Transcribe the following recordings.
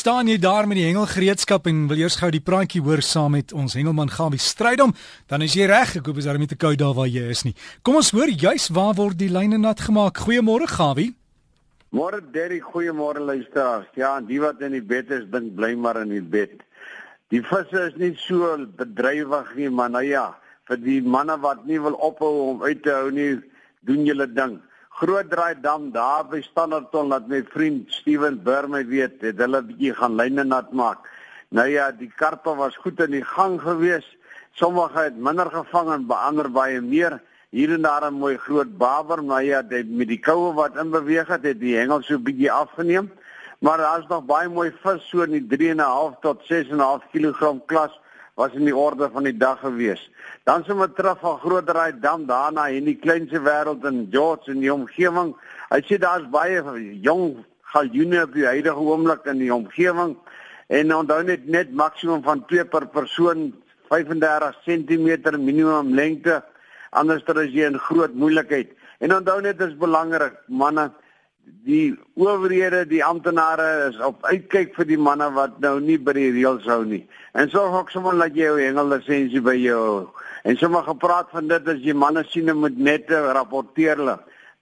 staan jy daar met die hengelgereedskap en wil eers gou die praatjie hoor saam met ons hengelman Gawie Strydom, dan is jy reg. Ek hoop is daar nie te koud daar waar jy is nie. Kom ons hoor juis waar word die lyne nat gemaak. Goeiemôre Gawie. Môre Derry, goeiemôre luisteraars. Ja, die wat in die bed is, dink bly maar in die bed. Die visse is nie so bedrywig nie, maar nou ja, vir die manne wat nie wil ophou om uit te hou nie, doen julle ding. Groot Draai Dam daar by Standerton laat my vriend Steven Burme weet het hulle bietjie gaan lyne nat maak. Nou ja, die karpe was goed in die gang gewees. Sommige het minder gevang en ander baie meer. Hier en daar 'n mooi groot baber, maar ja, dit met die koue wat in beweeg het, het die hengel so bietjie afgeneem. Maar daar's nog baie mooi vis so in die 3.5 tot 6.5 kg klas was in die orde van die dag gewees. Dan sommer terug van Grootdraai Dam daarna in die kleinste wêreld in George in die omgewing. Hy sê daar's baie jong galjoene op die huidige oomblik in die omgewing en onthou net net maksimum van 2 per persoon 35 cm minimum lengte anders dan as jy 'n groot moeilikheid. En onthou net dis belangrik manne die owerhede, die amptenare is op uitkyk vir die manne wat nou nie by die reëls hou nie. En sorg ook sommer dat jy jou hengellisensie by jou en sommer gepraat van dit as jy manne sien en moet net rapporteer hulle.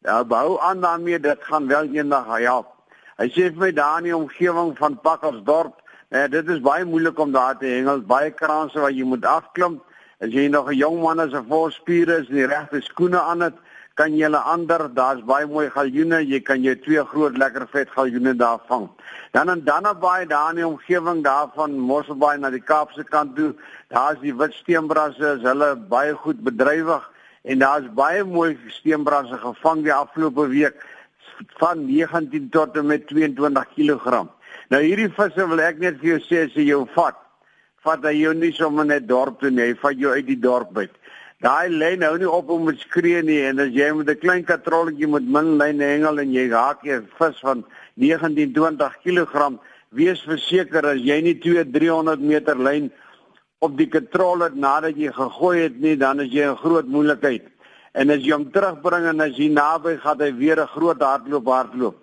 Ja, bou aan daarmee dit gaan wel eendag help. Hy sê vir my daar in die omgewing van Pakkersdorp, eh, dit is baie moeilik om daar te hengel, baie kraanse wat jy moet afklim. As jy nog 'n jong man is, 'n volspiere is en die regte skoene aan het, kan jy hulle ander, daar's baie mooi galjoene, jy kan jou twee groot lekker vet galjoene daar vang. Dan in Dannebaai daar in die omgewing daarvan Mosselbaai na die Kaapse kant toe, daar's die wit steenbrasse, is hulle baie goed bedrywig en daar's baie mooi steenbrasse gevang die afgelope week van 19 tot en met 22 kg. Nou hierdie visse wil ek net vir jou sê as jy jou vat, vat hy jou nie sommer net dorp toe nie, vat jou uit die dorp uit. Daai lyn hou nie op om te skree nie en as jy met 'n klein katrolletjie met min lyn hengel en jy raak 'n vis van 19-20 kg, wees verseker as jy nie 2-300 meter lyn op die katrol het nadat jy gegooi het nie, dan is jy 'n groot moeilikheid. En as jy hom terugbring en as hy naby gaan hy weer 'n groot hardloop hardloop.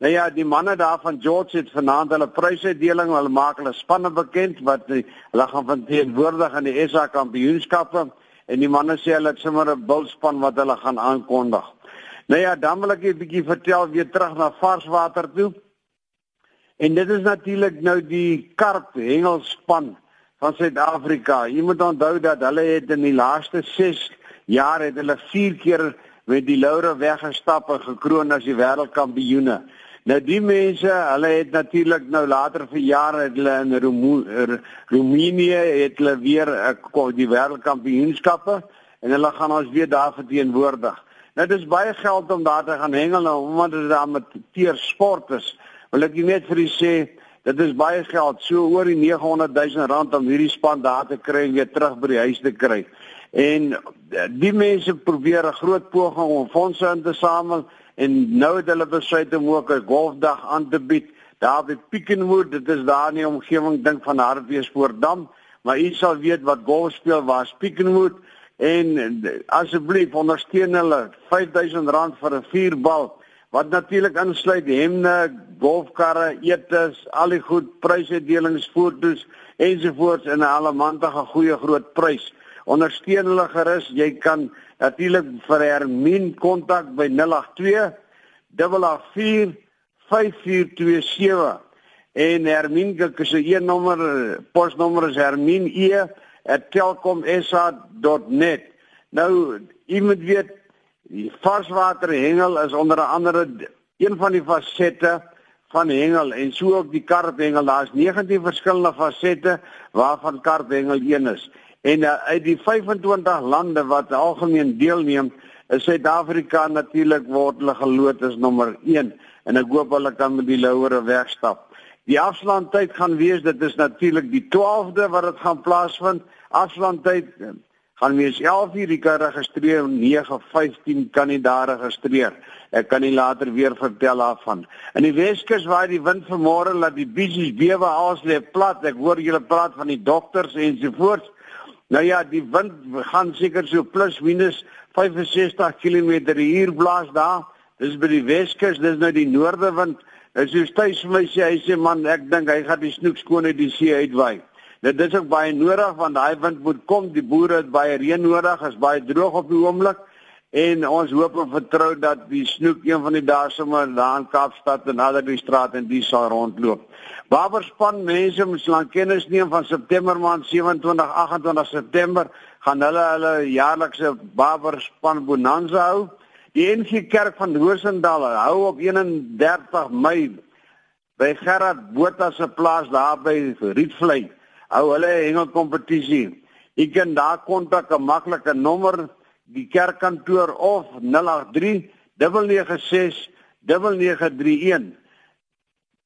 Nou ja, die manne daar van George het vanaand hulle prysuitdeling, hulle maak hulle spanne bekend wat hulle gaan van teenwoordig aan die SA kampioenskappe en die manne sê hulle het sommer 'n bulspan wat hulle gaan aankondig. Nou ja, dan wil ek 'n bietjie vertel weer terug na varswater toe. En dit is natuurlik nou die karp hengelspan van Suid-Afrika. Jy moet onthou dat hulle het in die laaste 6 jaar het hulle 4 keer met die laure weggestap en gekroon as die wêreldkampioene. Nou die mense, hulle het natuurlik nou later vir jare het hulle in Roemenië het hulle weer uh, die wêreldkampioenskappe en hulle gaan ons weer daar verteenwoordig. Nou dis baie geld om daar te gaan hengel nou omdat dit daar met teer sport is. Wil ek net vir u sê dit is baie geld, so oor die 900 000 rand om hierdie span daar te kry en weer terug by die huis te kry. En eh, die mense probeer 'n groot poging om fondse in te samel en nou het hulle besluit om ook 'n golfdag aan te bied. Daar by Pickenwood dit is daar in die omgewing dink van Hartbeespoortdam. Maar u sal weet wat golf speel waar Pickenwood en asseblief ondersteun hulle. R5000 vir 'n vuurbal wat natuurlik insluit hemne, golfkarre, etes, al die goed, prysuitdelings, fotos ensovoorts en 'n allemantige goeie groot prys. Ondersteun hulle gerus, jy kan Natuurlik vir Hermien kontak by 082 884 5427 en Hermien se se een nommer posnommer is Hermien E @telkomsa.net. Nou iemand weet die varswater hengel is onder andere een van die fasette van hengel en so ook die karphengel. Daar's 19 verskillende fasette waarvan karphengel een is. En uh, uit die 25 lande wat algemeen deelneem, is Suid-Afrika natuurlik word hulle geloot as nommer 1 en ek hoop hulle kan met die louere wegstap. Die afslandtyd gaan wees dit is natuurlik die 12de wat dit gaan plaasvind. Afslandtyd eh, gaan wees 11:00 die kan registreer 9:15 kan nie daar registreer. Ek kan nie later weer vertel daarvan. In die Weskus waar die wind vanmôre laat die bissies bewe als lê plat. Ek hoor julle praat van die dokters ensovoorts. Nou ja, die wind gaan seker so plus minus 65 km/h blaas daar. Dis by die Weskus, dis nou die noordewind. As jy steeds vir my sê hy sê man, ek dink hy gaan die snoek skoon uit die see uitwaai. Dit is ook baie nodig want daai wind moet kom. Die boere het baie reën nodig, is baie droog op die oomblik. En ons hoop en vertrou dat die snoek een van die dae sommer daar in Kaapstad en ander die straat en die sal rondloop. Waberspan mense moet lank kennis neem van September maand 27 28 September gaan hulle hulle jaarlikse Waberspan bonanza hou. Die NG Kerk van Rosendal hou op 31 Mei by Gerard Botha se plaas daar by Rietvlei hou hulle hengelkompetisie. Jy kan daar kontak 'n maklike nommer die kerkkantoor of 083 996 9931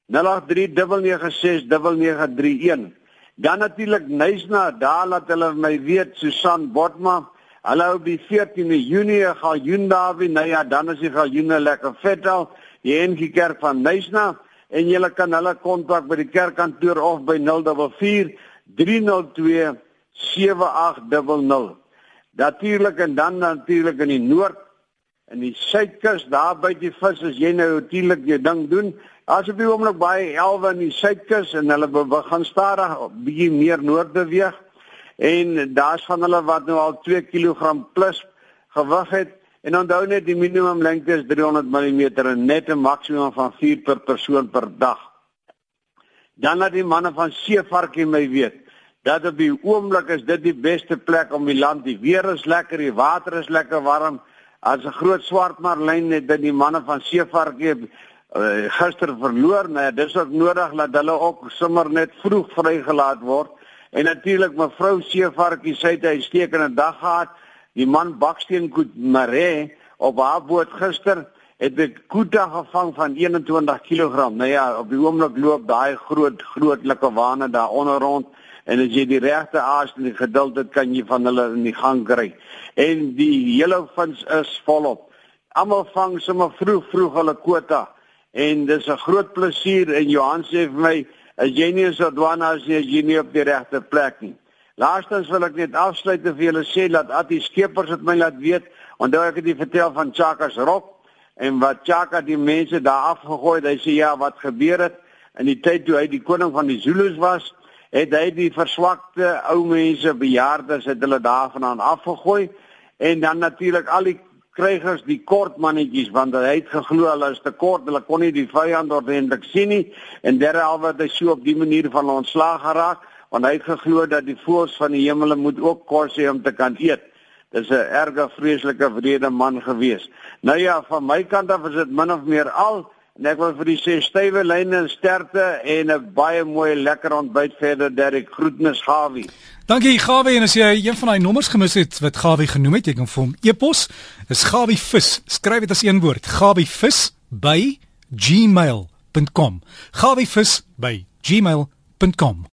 083 Dan natuurlik Nysna, daar laat hulle my weet Susan Botma. Hulle hou die 14de Junie gaan Joen Dawie. Nou ja, dan is die galjoene lekker vet al. Die NG Kerk van Nysna en jy kan hulle kontak by die kerkkantoor of by 044 302 7800. Natuurlik en dan natuurlik in die noord in die suidkus daar by die vis as jy nou natuurlik jou ding doen. As op die oomblik baie elwe in die suidkus en hulle begin stadig bietjie meer noord beweeg en daar's van hulle wat nou al 2 kg plus gewig het en onthou net die minimum lengte is 300 mm en net 'n maksimum van 4 per persoon per dag. Dan laat die manne van Seevarkie my weet dat op die oomblik is dit die beste plek om die land. Die weer is lekker, die water is lekker warm. As 'n groot swart marlyn het dit die manne van Seevarkie uh, gister verloor, maar nou, dis ook nodig dat hulle ook sommer net vroeg vrygelaat word. En natuurlik mevrou Seevarkie sê hy steek in 'n dag gehad. Die man Baksteen Koet Mare op haar boot gister het 'n koeta gevang van 21 kg. Nou ja, op die oomblik loop daai groot grootlike wane daar onder rond en as jy die regte aas en die geduld het, kan jy van hulle in die gang kry. En die hele vins is volop. Almal vang sommer vroeg vroeg hulle kwota en dis 'n groot plesier en Johan sê vir my as jy nie so dwaana as jy nie op die regte plek nie. Laastens wil ek net afsluit en vir julle sê dat Atti Skeepers het my laat weet onthou ek het dit vertel van Chakas Rock en wat Chaka die mense daar afgegooi het. Hy sê ja, wat gebeur het in die tyd toe hy die koning van die Zulus was, het hy die verswakte ou mense, bejaardes het hulle daarvandaan afgegooi en dan natuurlik al die krygers, die kort mannetjies want hy het geglo hulle is te kort, hulle kon nie die vyand ordentlik sien nie en derhalwe het hy so op die manier van ontslaag geraak want hy het geglo dat die voëls van die hemele moet ook kos hê om te kan eet. Dis 'n erge vreeslike vrede man gewees. Nou ja, van my kant af is dit min of meer al En ek wil vir die sê stywe lyne en sterkte en 'n baie mooi lekker ontbyt verder Derek Groetnis Gawie. Dankie Gawie en as jy een van daai nommers gemis het wat Gawie genoem het, jy kan vir hom e-pos. Dis Gawie vis. Skryf dit as een woord. Gawie vis by gmail.com. Gawie vis by gmail.com.